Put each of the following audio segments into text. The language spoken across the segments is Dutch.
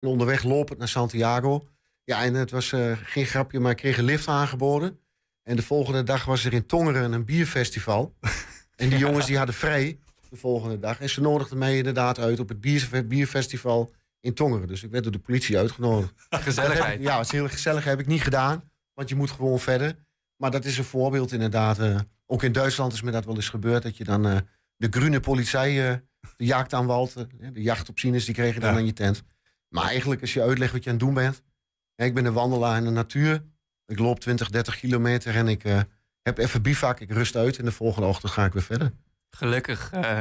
En onderweg lopend naar Santiago. Ja, en het was eh, geen grapje, maar ik kreeg een lift aangeboden. En de volgende dag was er in Tongeren een bierfestival. en die jongens die hadden vrij de volgende dag. En ze nodigden mij inderdaad uit op het bier, bierfestival in Tongeren. Dus ik werd door de politie uitgenodigd. Gezelligheid. ja, het is heel gezellig. Heb ik niet gedaan, want je moet gewoon verder. Maar dat is een voorbeeld inderdaad. eh, ook in Duitsland is me dat wel eens gebeurd. Dat je dan eh, de groene politie, de jacht eh, de jachtopzieners, die kregen dan Ja. aan je tent. Maar eigenlijk als je uitlegt wat je aan het doen bent. hè, ik ben een wandelaar in de natuur. Ik loop 20, 30 kilometer en ik eh, heb even bivak. Ik rust uit en de volgende ochtend ga ik weer verder. Gelukkig. eh.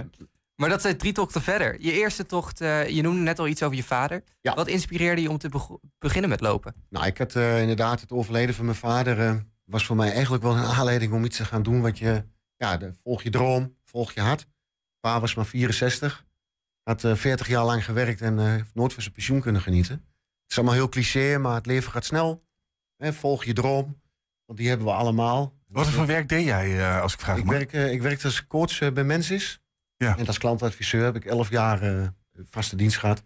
Maar dat zijn drie tochten verder. Je eerste tocht, eh, je noemde net al iets over je vader. Ja. Wat inspireerde je om te beginnen met lopen? Nou, ik had inderdaad het overleden van mijn vader. was voor mij eigenlijk wel een aanleiding om iets te gaan doen wat je. Ja, de, volg je droom, volg je hart. Pa was maar 64. Had eh 40 jaar lang gewerkt en eh, heeft nooit van zijn pensioen kunnen genieten. Het is allemaal heel cliché, maar het leven gaat snel. Hè, volg je droom, want die hebben we allemaal. Wat voor werk deed jij, eh, als ik vraag Ik, mag? werk, eh, ik werkte als coach eh, bij Mensis. Ja. En als klantadviseur heb ik 11 jaar eh, vaste dienst gehad.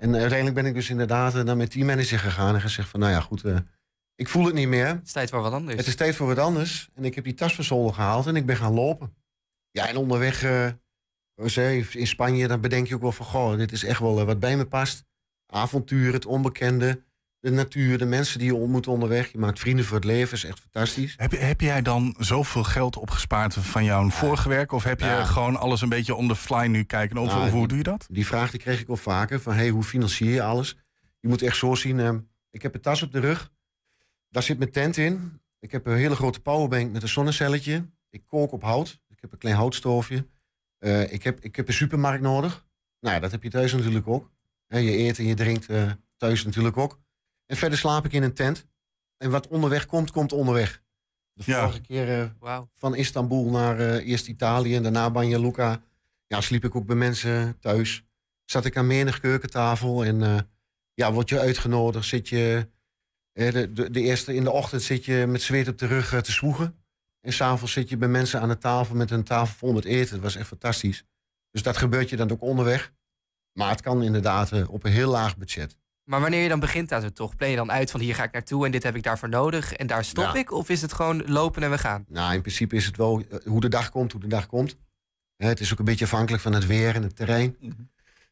En uiteindelijk ben ik dus inderdaad eh, naar mijn teammanager gegaan en gezegd van... nou ja, goed, eh, ik voel het niet meer. Het is tijd voor wat anders. Het is tijd voor wat anders. En ik heb die tas van zolder gehaald en ik ben gaan lopen. Ja, en onderweg eh, in Spanje, dan bedenk je ook wel van... goh, dit is echt wel eh, wat bij me past. Avontuur, het onbekende, de natuur, de mensen die je ontmoet onderweg. Je maakt vrienden voor het leven, is echt fantastisch. Heb, heb jij dan zoveel geld opgespaard van jouw vorige werk? Of heb je gewoon alles een beetje on the fly nu kijken? Of, Nou, hoe doe je dat? Die vraag die kreeg ik wel vaker. Van, hey, hoe financier je alles? Je moet echt zo zien. eh, ik heb een tas op de rug. Daar zit mijn tent in. Ik heb een hele grote powerbank met een zonnecelletje. Ik kook op hout. Ik heb een klein houtstoofje. Eh, ik, heb, ik heb een supermarkt nodig. Nou ja, dat heb je thuis natuurlijk ook. Hè, je eet en je drinkt eh, thuis natuurlijk ook. En verder slaap ik in een tent. En wat onderweg komt, komt onderweg. De Ja. vorige keer eh, van Istanbul naar eh, eerst Italië en daarna Banja Luka. Ja, sliep ik ook bij mensen thuis. Zat ik aan menig keukentafel en eh, ja, word je uitgenodigd. Zit je, de, de, de eerste in de ochtend zit je met zweet op de rug te zwoegen. En s'avonds zit je bij mensen aan de tafel met een tafel vol met eten. Dat was echt fantastisch. Dus dat gebeurt je dan ook onderweg. Maar het kan inderdaad eh, op een heel laag budget. Maar wanneer je dan begint aan zo'n tocht, plan je dan uit van hier ga ik naartoe en dit heb ik daarvoor nodig en daar stop Ja. ik? Of is het gewoon lopen en we gaan? Nou, in principe is het wel eh, hoe de dag komt, hoe de dag komt. Hè, het is ook een beetje afhankelijk van het weer en het terrein.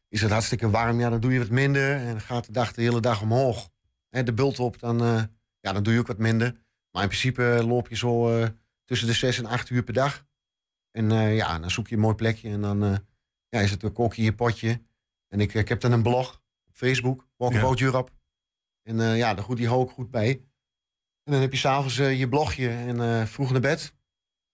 Is het hartstikke warm, ja, dan doe je wat minder. En gaat de dag de hele dag omhoog. Hè, de bult op, dan, eh, ja, dan doe je ook wat minder. Maar in principe loop je zo eh, tussen de zes en acht uur per dag. En eh, ja, dan zoek je een mooi plekje en dan eh, ja, is het een kokje in je potje. En ik, ik heb dan een blog op Facebook, Walk Ja. Europe. En eh, ja, daar goed, die hou ik goed bij. En dan heb je s'avonds eh je blogje en eh, vroeg naar bed.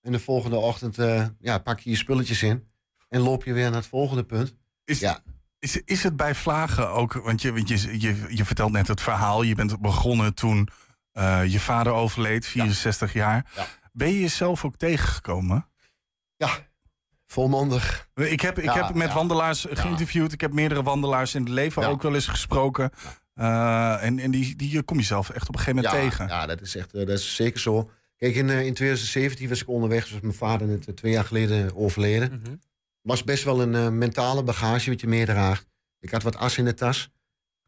En de volgende ochtend eh, ja, pak je je spulletjes in. En loop je weer naar het volgende punt. Is, Ja. is, is het bij vlagen ook, want je, want je, je, je vertelt net het verhaal. Je bent begonnen toen eh, je vader overleed, 64 jaar. Ja. Ben je jezelf ook tegengekomen? Ja, volmondig. Ik heb, ik Ja, heb met ja. wandelaars geïnterviewd. Ik heb meerdere wandelaars in het leven Ja. ook wel eens gesproken. Eh, en en die, die kom je zelf echt op een gegeven Ja, moment tegen. ja, dat is echt eh, dat is zeker zo. Kijk, in, eh, in 2017 was ik onderweg, zoals mijn vader net twee jaar geleden overleden. Mhm. Was best wel een mentale bagage wat je meedraagt. Ik had wat as in de tas.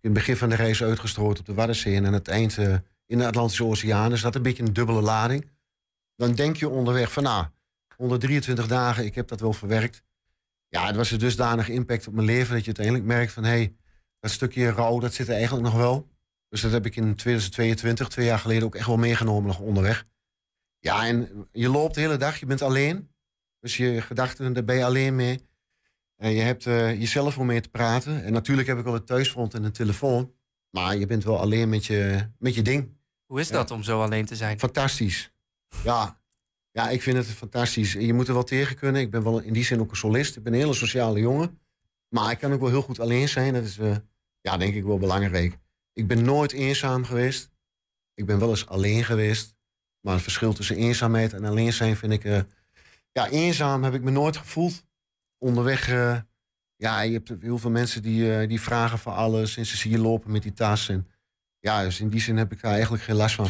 In het begin van de reis uitgestrooid op de Waddenzee en aan het eind in de Atlantische Oceaan. Dus dat een beetje een dubbele lading. Dan denk je onderweg van nou, 123 dagen, ik heb dat wel verwerkt. Ja, het was een dusdanige impact op mijn leven dat je uiteindelijk merkt van hé, hey, dat stukje rouw, dat zit er eigenlijk nog wel. Dus dat heb ik in 2022, twee jaar geleden, ook echt wel meegenomen nog onderweg. Ja, en je loopt de hele dag, je bent alleen. Dus je gedachten, daar ben je alleen mee. En je hebt eh, jezelf om mee te praten. En natuurlijk heb ik wel een thuisfront en een telefoon. Maar je bent wel alleen met je, met je ding. Hoe is dat om zo alleen te zijn? Fantastisch. Ja. ja, ik vind het fantastisch. Je moet er wel tegen kunnen. Ik ben wel in die zin ook een solist. Ik ben een hele sociale jongen. Maar ik kan ook wel heel goed alleen zijn. Dat is, eh, ja, denk ik wel belangrijk. Ik ben nooit eenzaam geweest. Ik ben wel eens alleen geweest. Maar het verschil tussen eenzaamheid en alleen zijn vind ik... eh, ja, eenzaam heb ik me nooit gevoeld. Onderweg, eh, ja, je hebt heel veel mensen die, die vragen voor alles. En ze zien je lopen met die tas. En, ja, dus in die zin heb ik daar eigenlijk geen last van.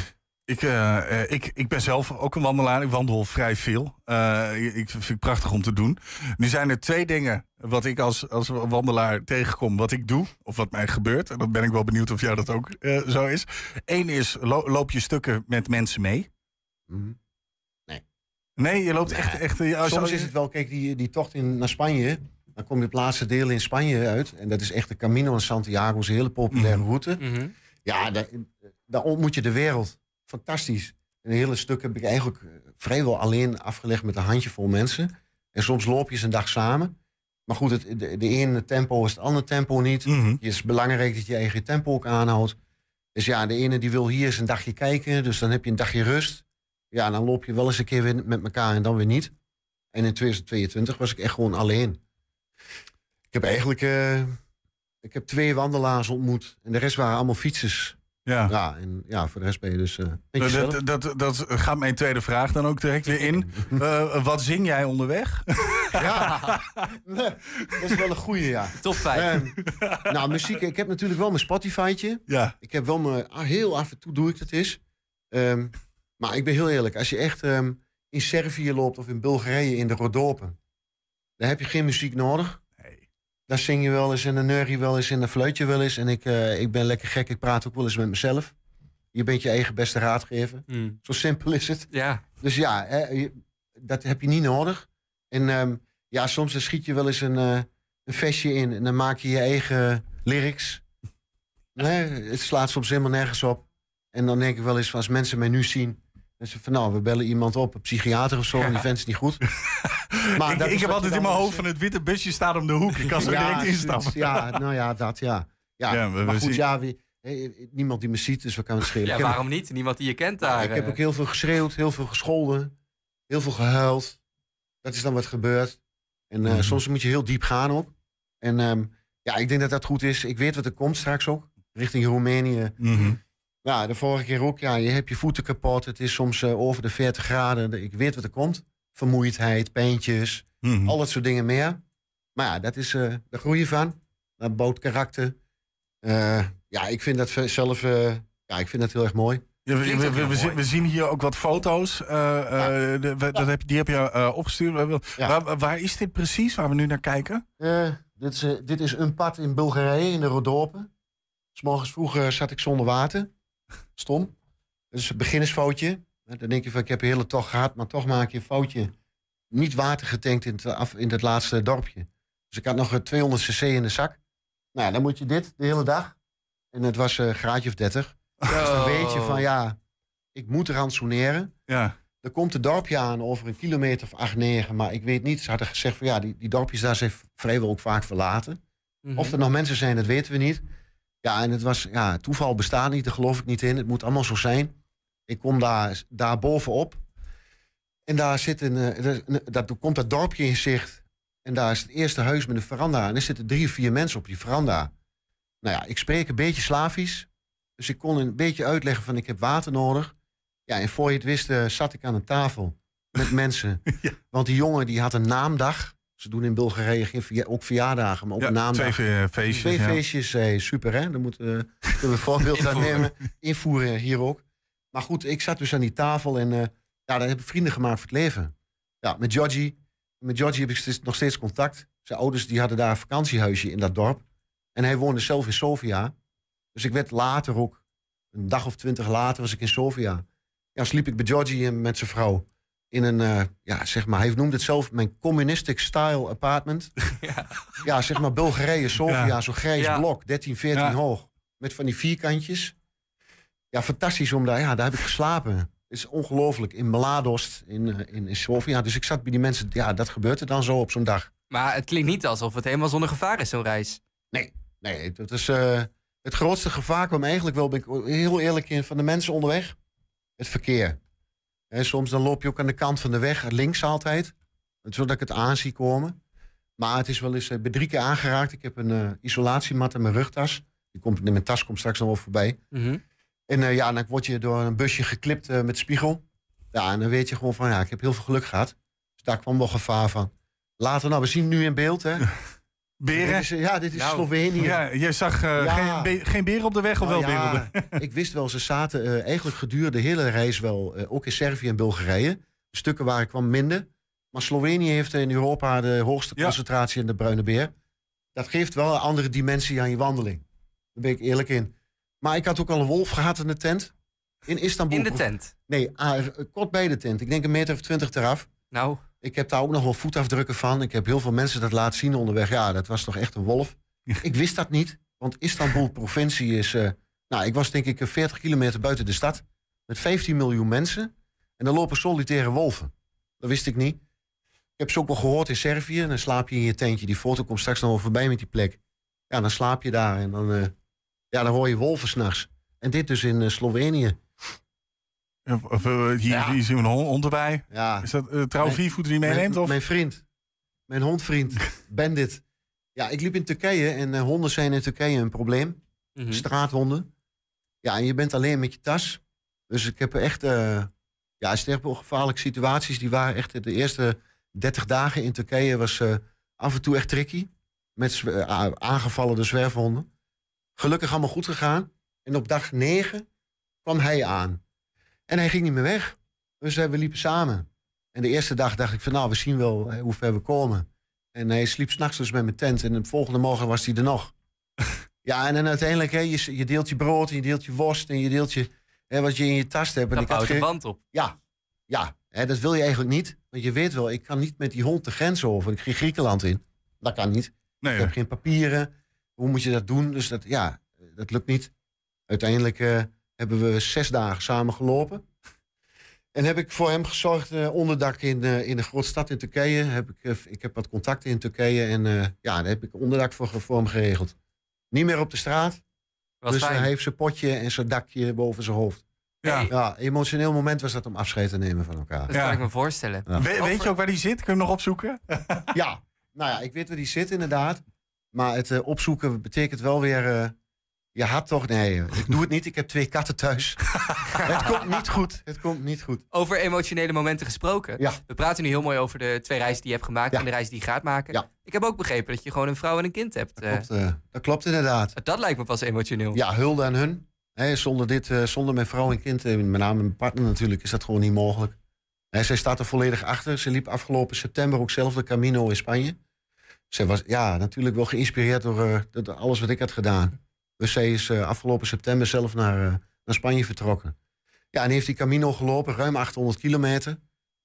Ik, uh, ik, ik ben zelf ook een wandelaar. Ik wandel vrij veel. Uh, ik vind het prachtig om te doen. Nu zijn er twee dingen wat ik als, als wandelaar tegenkom, wat ik doe, of wat mij gebeurt. En dan ben ik wel benieuwd of jou dat ook uh, zo is. Eén is, lo loop je stukken met mensen mee? Mm. Nee. Nee, je loopt echt... echt ja, Soms is het wel, kijk, die, die tocht in, naar Spanje... dan kom je het laatste deel in Spanje uit. En dat is echt de Camino van Santiago, is een hele populaire Mhm. route. Mhm. Ja, daar, daar ontmoet je de wereld. Fantastisch. Een hele stuk heb ik eigenlijk eh, vrijwel alleen afgelegd met een handjevol mensen. En soms loop je eens een dag samen. Maar goed, het, de, de ene tempo is het andere tempo niet. Mhm. Het is belangrijk dat je je eigen tempo ook aanhoudt. Dus ja, de ene die wil hier eens een dagje kijken. Dus dan heb je een dagje rust. Ja, dan loop je wel eens een keer weer met elkaar en dan weer niet. En in 2022 was ik echt gewoon alleen. Ik heb eigenlijk... eh, ik heb twee wandelaars ontmoet. En de rest waren allemaal fietsers. Ja. Ja, en ja, voor de rest ben je dus... eh een beetje zelf. Dat, dat, dat gaat mijn tweede vraag dan ook direct weer in. Eh, wat zing jij onderweg? Ja, dat is wel een goeie, ja. Top 5. Ehm, nou, muziek. Ik heb natuurlijk wel mijn Spotify'tje. ja. Ik heb wel mijn... ah, heel af en toe doe ik dat eens. Ehm, maar ik ben heel eerlijk. Als je echt ehm, in Servië loopt of in Bulgarije in de Rodopen... dan heb je geen muziek nodig. Daar zing je wel eens en dan neur je wel eens en dan fluit je wel eens. En ik, eh, ik ben lekker gek. Ik praat ook wel eens met mezelf. Je bent je eigen beste raadgever. Mm. Zo simpel is het. Ja. Dus ja, hè, je- dat heb je niet nodig. En ehm, ja, soms dan schiet je wel eens een, eh, een vestje in en dan maak je je eigen lyrics. Nee, het slaat soms helemaal nergens op. En dan denk ik wel eens, van, als mensen mij nu zien, dan ze van nou, we bellen iemand op, een psychiater of zo, en die vent is niet goed. Maar ik heb altijd in mijn hoofd van het witte busje staat om de hoek. Ik kan zo ja, direct instappen. Ja, nou ja, dat ja. Ja, maar goed, zien- ja, wie, hé, niemand die me ziet, dus we kan het schelen. ja, waarom niet? Niemand die je kent Ja, daar. ik heb eh. ook heel veel geschreeuwd, heel veel gescholden, heel veel gehuild. Dat is dan wat gebeurt. En eh, Mhm. soms moet je heel diep gaan ook. En ehm, ja, ik denk dat dat goed is. Ik weet wat er komt straks ook, richting Roemenië. Mhm. Ja, de vorige keer ook, ja, je hebt je voeten kapot. Het is soms eh, over de 40 graden. Ik weet wat er komt. Vermoeidheid, pijntjes, Mhm. al dat soort dingen meer. Maar ja, dat is, eh daar groei van. Dat bouwt karakter. Eh, ja, ik vind dat zelf ja, ik vind dat heel erg mooi. Ja, we, zien- mooi. we zien hier ook wat foto's. de- dat heb, die heb je opgestuurd. Waar, waar is dit precies, waar we nu naar kijken? Dit, is, dit is een pad in Bulgarije, in de Rodopen. S morgens vroeg zat ik zonder water. Stom. Dat is een beginnersfoutje. Dan denk je van, ik heb een hele tocht gehad, maar toch maak je een foutje. Niet water getankt in het, af, in het laatste dorpje. Dus ik had nog eh, 200 cc in de zak. Nou, dan moet je dit de hele dag. En het was een graadje of 30. Dus dan weet je van, ja, ik moet rantsoeneren. Ja. Er komt een dorpje aan over een kilometer of 8, 9. Maar ik weet niet. Ze hadden gezegd van ja, die, die dorpjes daar zijn vrijwel ook vaak verlaten. Mhm. Of er nog mensen zijn, dat weten we niet. Ja, en het was, ja, toeval bestaat niet, daar geloof ik niet in. Het moet allemaal zo zijn. Ik kom daar, daar bovenop. En daar zit een, eh, dat komt dat dorpje in zicht. En daar is het eerste huis met een veranda. En er zitten drie of vier mensen op die veranda. Nou ja, ik spreek een beetje Slavisch. Dus ik kon een beetje uitleggen van ik heb water nodig. Ja, en voor je het wist eh, zat ik aan een tafel met mensen. Ja. Want die jongen die had een naamdag. Ze doen in Bulgarije geen verja- ook verjaardagen, maar ook Ja, twee fe- feestjes. Twee ja. feestjes, eh, super hè. Dan moeten we, een voorbeeld aan nemen. Invoeren hier ook. Maar goed, ik zat dus aan die tafel en eh, ja, daar heb ik vrienden gemaakt voor het leven. Ja, met Georgie. Met Georgie heb ik steeds- nog steeds contact. Zijn ouders die hadden daar een vakantiehuisje in dat dorp. En hij woonde zelf in Sofia. Dus ik werd later ook, een dag of twintig later was ik in Sofia. Ja, sliep ik bij Georgie en met zijn vrouw. In een, eh, ja, zeg maar, hij noemde het zelf mijn communistic style apartment. Ja. Ja, zeg maar Bulgarije, Sofia, Ja. zo'n grijs Ja. blok, 13, 14 Ja. hoog. Met van die vierkantjes. Ja, fantastisch om daar, ja, daar heb ik geslapen. Het is ongelooflijk, in Mladost, in, eh, in, in Sofia. Dus ik zat bij die mensen, ja, dat gebeurt er dan zo op zo'n dag. Maar het klinkt niet alsof het helemaal zonder gevaar is, zo'n reis. Nee, dat is eh, het grootste gevaar kwam eigenlijk wel, ben ik heel eerlijk in, van de mensen onderweg. Het verkeer. En soms dan loop je ook aan de kant van de weg, links altijd. Zodat ik het aan zie komen. Maar het is wel eens, eh, ben drie keer aangeraakt. Ik heb een eh, isolatiemat in mijn rugtas. Die komt, in mijn tas komt straks nog wel voorbij. Mhm. En eh, ja, dan word je door een busje geklipt met spiegel. Ja, en dan weet je gewoon van, ja, ik heb heel veel geluk gehad. Dus daar kwam wel gevaar van. Later, nou, we zien het nu in beeld, hè. Dit Beren? is, ja, dit is Nou, Slovenië. Ja, je zag eh, Ja. geen, be- geen beren op de weg of Nou wel beren op de ja, ik wist wel, ze zaten eh, eigenlijk gedurende de hele reis wel, eh, ook in Servië en Bulgarije. De stukken waar ik kwam minder. Maar Slovenië heeft in Europa de hoogste Ja. concentratie in de bruine beer. Dat geeft wel een andere dimensie aan je wandeling. Daar ben ik eerlijk in. Maar ik had ook al een wolf gehad in de tent. In Istanbul. In de tent. Nee, ah, kort bij de tent. Ik denk een meter of twintig eraf. Nou, Ik heb daar ook nog wel voetafdrukken van. Ik heb heel veel mensen dat laten zien onderweg. Ja, dat was toch echt een wolf. Ik wist dat niet, want Istanbul provincie is... eh, nou, ik was denk ik eh, 40 kilometer buiten de stad. Met 15 miljoen mensen. En dan lopen solitaire wolven. Dat wist ik niet. Ik heb ze ook wel gehoord in Servië. Dan slaap je in je tentje. Die foto komt straks nog wel voorbij met die plek. Ja, dan slaap je daar. En dan, eh, ja, dan hoor je wolven s'nachts. En dit dus in eh, Slovenië. Of, of, eh, hier, Ja. hier zien we een hond, erbij. Ja, Is dat uh, trouw viervoeter die meeneemt? Mijn, Of? mijn vriend. Mijn hondvriend. Bandit. Ja, ik liep in Turkije en eh, honden zijn in Turkije een probleem. mhm. Straathonden. Ja, en je bent alleen met je tas. Dus ik heb echt... eh ja, sterfgevaarlijke situaties. Die waren echt de eerste 30 dagen in Turkije was eh, af en toe echt tricky. Met eh, aangevallen door zwerfhonden. Gelukkig allemaal goed gegaan. En op dag 9 kwam hij aan. En hij ging niet meer weg. Dus eh, we liepen samen. En de eerste dag dacht ik van nou, we zien wel eh, hoe ver we komen. En hij sliep s'nachts dus met mijn tent. En de volgende morgen was hij er nog. ja, en dan uiteindelijk, hè, je, je deelt je brood en je deelt je worst en je deelt je, hè, wat je in je tas hebt. En Dan ik had de geen- band op. ja, ja hè, dat wil je eigenlijk niet. Want je weet wel, ik kan niet met die hond de grens over. Ik ging Griekenland in. Dat kan niet. Nee, Ik heb geen papieren. Hoe moet je dat doen? Dus dat, ja, dat lukt niet. Uiteindelijk eh, hebben we zes dagen samen gelopen. En heb ik voor hem gezorgd, eh, onderdak in, eh, in de grote stad in Turkije. Heb ik, eh, ik heb wat contacten in Turkije en eh, ja, daar heb ik onderdak voor, voor hem geregeld. Niet meer op de straat, dus fijn. hij heeft zijn potje en zijn dakje boven zijn hoofd. ja. Ja, emotioneel moment was dat om afscheid te nemen van elkaar. Dat Ja. kan ik me voorstellen. Ja. We- weet je ook waar die zit? Kun je hem nog opzoeken? Ja, nou ja, ik weet waar die zit inderdaad. Maar het opzoeken betekent wel weer... je had toch... Nee, ik doe het niet. Ik heb twee katten thuis. het komt niet goed. Het komt niet goed. Over emotionele momenten gesproken. Ja. We praten nu heel mooi over de twee reizen die je hebt gemaakt Ja. en de reis die je gaat maken. Ja. Ik heb ook begrepen dat je gewoon een vrouw en een kind hebt. Dat eh. klopt, eh, dat klopt inderdaad. dat lijkt me pas emotioneel. Ja, hulde aan hun. Hè, zonder, dit, eh, zonder mijn vrouw en kind, met name mijn partner natuurlijk, is dat gewoon niet mogelijk. Hè, zij staat er volledig achter. Ze liep afgelopen september ook zelf de Camino in Spanje. Zij was ja, natuurlijk wel geïnspireerd door, eh, door alles wat ik had gedaan. Dus zij is eh, afgelopen september zelf naar, eh, naar Spanje vertrokken. Ja, en heeft die Camino gelopen, ruim 800 kilometer.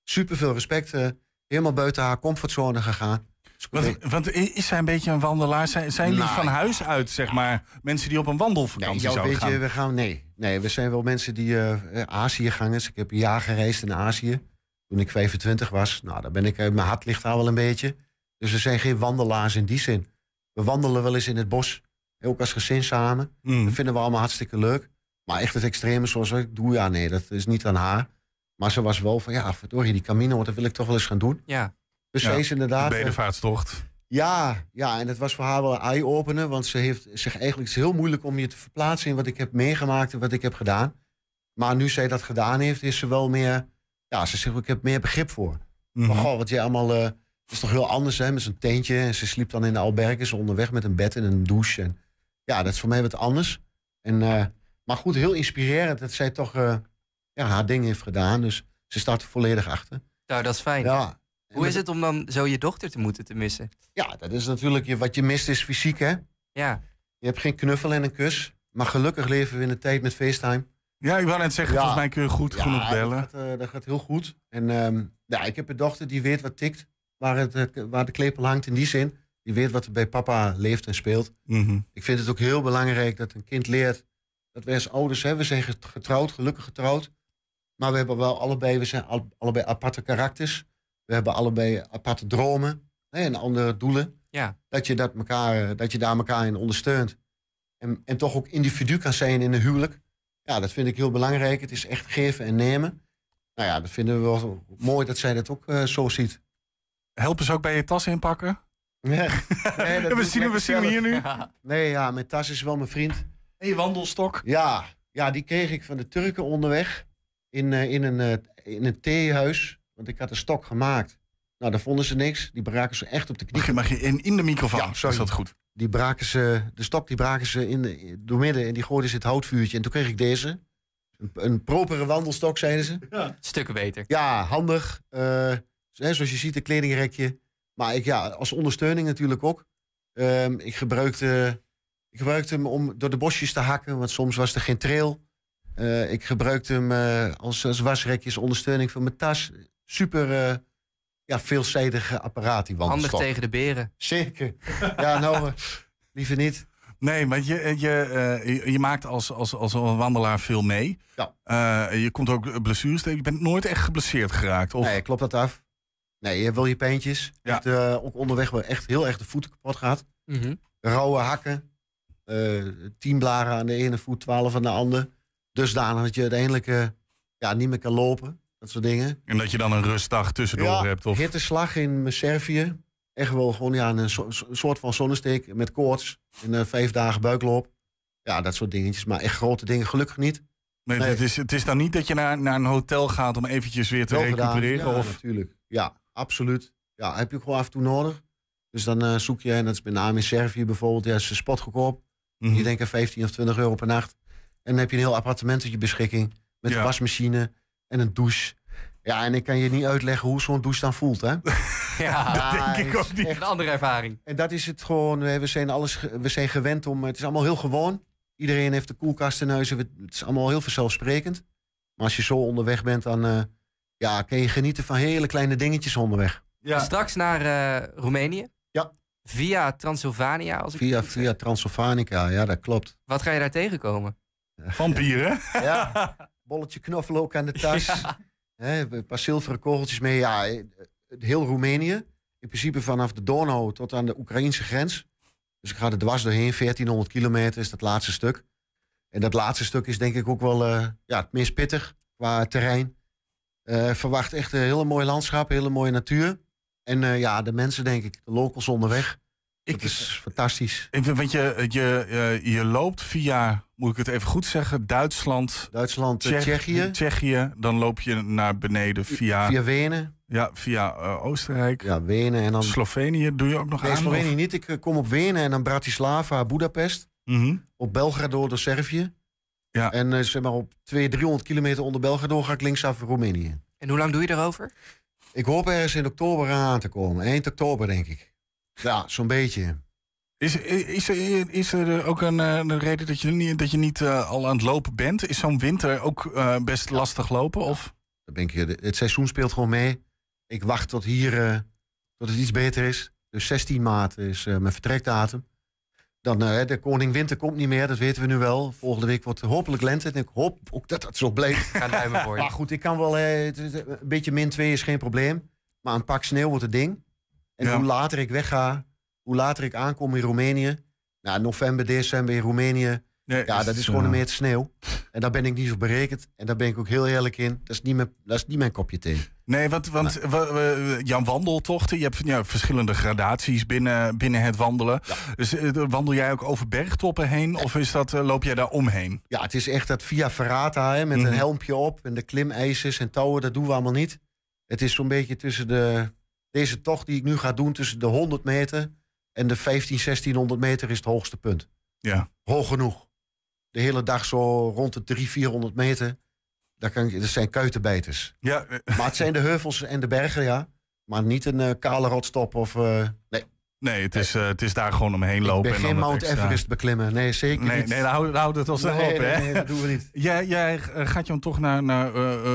Super veel respect. eh, helemaal buiten haar comfortzone gegaan. Dus Want, want is zij een beetje een wandelaar? Zijn, zijn jullie Nou, van huis uit, zeg maar, mensen die op een wandelvakantie Nee, zouden weet gaan? je, we gaan, nee, nee, we zijn wel mensen die eh eh, Azië-gangers. Ik heb een jaar gereisd in Azië. Toen ik 25 was. Nou, daar ben ik, mijn hart ligt daar wel een beetje. Dus we zijn geen wandelaars in die zin. We wandelen wel eens in het bos. Ook als gezin samen. Mm. Dat vinden we allemaal hartstikke leuk. Maar echt het extreme zoals ik doe, ja, nee, dat is niet aan haar. Maar ze was wel van, ja, verdorie, die Camino, dat wil ik toch wel eens gaan doen. Ja. Dus Ja, zij is De inderdaad... eh, bedevaartstocht. ja, ja, en het was voor haar wel een eye-opener. Want ze heeft zich eigenlijk het is heel moeilijk om je te verplaatsen in wat ik heb meegemaakt en wat ik heb gedaan. Maar nu zij dat gedaan heeft, is ze wel meer. Ja, ze zegt, ik heb meer begrip voor. Mhm. Maar goh, wat jij allemaal. eh is toch heel anders, hè? Met zo'n tentje. En ze sliep dan in de albergen, onderweg met een bed en een douche. En, ja, dat is voor mij wat anders. En, eh, maar goed, heel inspirerend dat zij toch eh, ja, haar ding heeft gedaan. Dus ze staat er volledig achter. Nou, dat is fijn. Ja. Hoe is het om dan zo je dochter te moeten te missen? Ja, dat is natuurlijk je, wat je mist is fysiek, hè? Ja. Je hebt geen knuffel en een kus. Maar gelukkig leven we in een tijd met FaceTime. Ja, ik wou net zeggen, Ja. volgens mij kun je goed genoeg bellen. Dat gaat, eh, dat gaat heel goed. En ehm, ja, ik heb een dochter die weet wat tikt. Waar, het, waar de klepel hangt in die zin. Die weet wat er bij papa leeft en speelt. Mhm. Ik vind het ook heel belangrijk dat een kind leert. Dat wij als ouders, hè, we zijn getrouwd, gelukkig getrouwd. Maar we hebben wel allebei, we zijn al- allebei aparte karakters. We hebben allebei aparte dromen hè, en andere doelen. Ja. Dat je, dat, elkaar, eh, dat je daar elkaar in ondersteunt. En, en toch ook individu kan zijn in een huwelijk. Ja, dat vind ik heel belangrijk. Het is echt geven en nemen. Nou ja, dat vinden we wel mooi dat zij dat ook eh, zo ziet. Helpen ze ook bij je tas inpakken? Nee, nee, dat doe we zien, hem- we lekker zien hem hier nu. Nee, ja, mijn tas is wel mijn vriend. En je wandelstok. Ja, ja, die kreeg ik van de Turken onderweg. In, eh, in, een, eh, in een theehuis. Want ik had een stok gemaakt. Nou, daar vonden ze niks. Die braken ze echt op de knie. Mag je, mag je in, in de microfoon? Ja, sorry. Is dat goed? Die braken ze, de stok die braken ze in de, door midden en die gooiden ze het houtvuurtje. En toen kreeg ik deze. Een, een propere wandelstok, zeiden ze. Stukken beter. Ja, handig. Eh, hè, zoals je ziet, een kledingrekje. Maar ik, ja, als ondersteuning natuurlijk ook. Ehm, ik, gebruikte, ik gebruikte hem om door de bosjes te hakken, want soms was er geen trail. Eh, ik gebruikte hem eh, als, als wasrekje, als ondersteuning van mijn tas. Super eh, ja, veelzijdige apparaat, die Handig tegen de beren. Zeker. Ja, nou, liever niet. Nee, maar je, je, eh, je, maakt als, als, als een wandelaar veel mee. Ja. Eh, je komt ook blessures tegen. Je bent nooit echt geblesseerd geraakt. Of? Nee, klopt dat af? Nee, je hebt wel je. Ja. Echt, eh, ook onderweg wel echt heel erg de voeten kapot gaat. Mhm. rauwe hakken. eh tien blaren aan de ene voet, twaalf aan de andere. Dusdanig dat je uiteindelijk eh, ja, niet meer kan lopen. Dat soort dingen. En dat je dan een rustdag tussendoor hebt. Of... hitteslag in Servië. Echt wel gewoon ja, een so- so- soort van zonnesteek met koorts. En vijf dagen buikloop. Ja, dat soort dingetjes. Maar echt grote dingen gelukkig niet. Nee, Nee. Het, is, het is dan niet dat je naar, naar een hotel gaat om eventjes weer te Wel gedaan. recupereren. Ja, of... natuurlijk. Ja, absoluut. Ja, heb je ook gewoon af en toe nodig. Dus dan eh, zoek je, en dat is met name in Servië bijvoorbeeld, ja, is een spot goedkoop. Je denkt aan 15 of 20 euro per nacht. En dan heb je een heel appartement tot je beschikking. Met Ja. een wasmachine en een douche. Ja, en ik kan je niet uitleggen hoe zo'n douche dan voelt, hè? Ja, Ja, denk ik ook niet. een andere ervaring. En dat is het gewoon. We we zijn, alles, we zijn gewend om. Het is allemaal heel gewoon. Iedereen heeft de koelkast in huis. Het is allemaal heel vanzelfsprekend. Maar als je zo onderweg bent, dan eh, ja, kan je genieten van hele kleine dingetjes onderweg. Ja. Straks naar eh, Roemenië. Ja. Via Transylvania. Als ik Via, via Transylvanica, ja, dat klopt. Wat ga je daar tegenkomen? Vampieren. Ja, bolletje knoflook aan de tas. Hè, een paar zilveren kogeltjes mee. Ja, eh, heel Roemenië. In principe vanaf de Donau tot aan de Oekraïnse grens. Dus ik ga er dwars doorheen. 1400 kilometer is dat laatste stuk. En dat laatste stuk is denk ik ook wel eh, ja, het meest pittig qua terrein. Eh, verwacht echt een hele mooie landschap, hele mooie natuur. En eh, ja, de mensen denk ik, de locals onderweg. Ik, Dat is fantastisch. Want je, je, eh, je loopt via, moet ik het even goed zeggen, Duitsland, Duitsland, Tsjech- Tsjechië, Tsjechië. Dan loop je naar beneden via, via Wenen. ja, via Oostenrijk. Ja, Wenen en dan Slovenië doe je ook nog Nee, aan? Slovenië of- niet. Ik kom op Wenen en dan Bratislava, Budapest. Mhm. Op Belgrado door Servië. Ja. En eh, zeg maar op 200, 300 kilometer onder Belgrado ga ik linksaf Roemenië. En hoe lang doe je erover? Ik hoop ergens in oktober aan te komen. Eind oktober, denk ik. Ja, zo'n beetje. Is, is, er, is er ook een, eh, een reden dat je niet, dat je niet eh, al aan het lopen bent? Is zo'n winter ook eh, best lastig lopen? Of? Dan ben ik, eh, het seizoen speelt gewoon mee. Ik wacht tot hier, eh, tot het iets beter is. Dus 16 maart is eh, mijn vertrekdatum. Dan, eh, de koning winter komt niet meer, dat weten we nu wel. Volgende week wordt hopelijk lente. En ik hoop ook dat dat zo blijft. Ik ga duimen voor je. Maar goed, ik kan wel. eh, het is- een beetje min 2 is geen probleem. Maar een pak sneeuw wordt het ding. En Ja. hoe later ik wegga, hoe later ik aankom in Roemenië. Nou, november, december in Roemenië. Nee, Ja, dat is eh, gewoon een meter sneeuw. En daar ben ik niet op berekend. En daar ben ik ook heel eerlijk in. Dat is niet mijn, dat is niet mijn kopje thee. Nee, want, want wa- wa- jouw wandeltochten, je hebt ja, verschillende gradaties binnen, binnen het wandelen. Dus eh, wandel jij ook over bergtoppen heen of is dat, eh, loop jij daar omheen? Ja, het is echt dat via Ferrata hè, met Mhm. een helmpje op. En de klimijzers en touwen, dat doen we allemaal niet. Het is zo'n beetje tussen de... Deze tocht die ik nu ga doen, tussen de 100 meter en de 15, 1600 meter is het hoogste punt. Ja. Hoog genoeg. De hele dag zo rond de 300, 400 meter. Daar kan ik, dat zijn kuitenbijters. Ja, Maar het zijn de heuvels en de bergen, ja. Maar niet een eh, kale rotstop of... eh, nee, nee, het is, eh, het is daar gewoon omheen ik lopen. ben en geen Mount extra- Everest beklimmen. Nee, zeker Nee, niet. nee, hou het al snel Nee, op, nee, hè? nee, dat doen we niet. Jij, jij gaat je dan toch naar, naar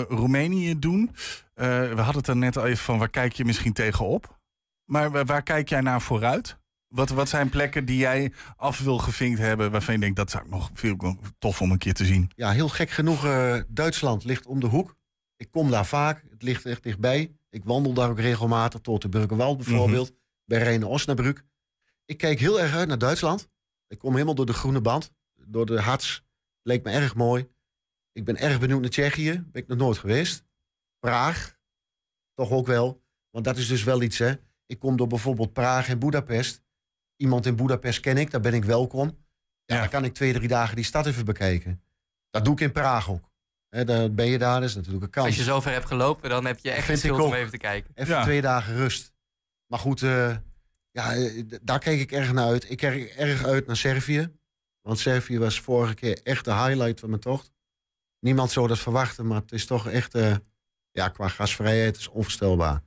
Roemenië doen. We hadden het er net al even van, waar kijk je misschien tegenop? Maar waar kijk jij naar vooruit? Wat, wat zijn plekken die jij af wil gevinkt hebben... waarvan je denkt, dat zou ik nog veel tof om een keer te zien? Ja, heel gek genoeg, eh, Duitsland ligt om de hoek. Ik kom daar vaak, het ligt echt dichtbij. Ik wandel daar ook regelmatig, tot de Burgerwald bijvoorbeeld. Bij Reine Osnabrück. Ik kijk heel erg uit naar Duitsland. Ik kom helemaal door de groene band, door de Harz. Leek me erg mooi. Ik ben erg benieuwd naar Tsjechië, ben ik nog nooit geweest. Praag, toch ook wel. Want dat is dus wel iets, hè. Ik kom door bijvoorbeeld Praag en Budapest. Iemand in Budapest ken ik, daar ben ik welkom. Ja, Ja. dan kan ik twee, drie dagen die stad even bekijken. Dat doe ik in Praag ook. Hè, dan ben je daar, dat is natuurlijk een kans. Als je zover hebt gelopen, dan heb je echt Vind schuld om even te kijken. Even Ja. twee dagen rust. Maar goed, eh, ja, eh, daar keek ik erg naar uit. Ik keek erg uit naar Servië. Want Servië was vorige keer echt de highlight van mijn tocht. Niemand zou dat verwachten, maar het is toch echt... eh, ja, qua gasvrijheid is onvoorstelbaar.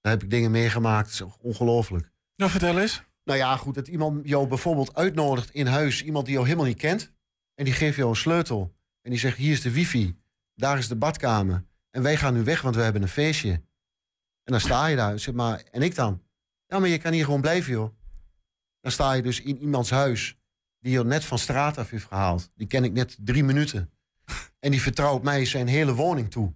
Daar heb ik dingen meegemaakt, ongelooflijk. Nou, vertel eens. Nou ja, goed, dat iemand jou bijvoorbeeld uitnodigt in huis. Iemand die jou helemaal niet kent. En die geeft jou een sleutel. En die zegt, hier is de wifi. Daar is de badkamer. En wij gaan nu weg, want we hebben een feestje. En dan sta je daar. Zeg maar, en ik dan? Ja, maar je kan hier gewoon blijven, joh. Dan sta je dus in iemands huis. Die je net van straat af heeft gehaald. Die ken ik net drie minuten. En die vertrouwt mij zijn hele woning toe.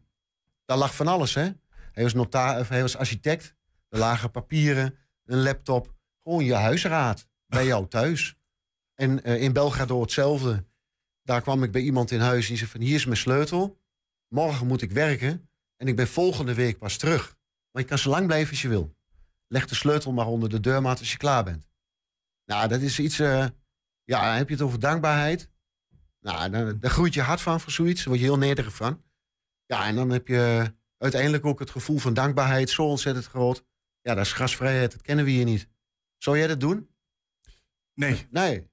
Daar lag van alles, hè. Hij was, nota hij was architect. Er lagen papieren, een laptop. Gewoon je huisraad. Bij jou thuis. En eh, in Belgrado hetzelfde. Daar kwam ik bij iemand in huis. Die zei van, hier is mijn sleutel. Morgen moet ik werken. En ik ben volgende week pas terug. Maar je kan zo lang blijven als je wil. Leg de sleutel maar onder de deurmat als je klaar bent. Nou, dat is iets... eh, ja, heb je het over dankbaarheid. Nou, daar groeit je hart van voor zoiets. Daar word je heel nederig van. Ja, en dan heb je uiteindelijk ook het gevoel van dankbaarheid zo ontzettend groot. Ja, dat is gasvrijheid. Dat kennen we hier niet. Zou jij dat doen? Nee, Nee.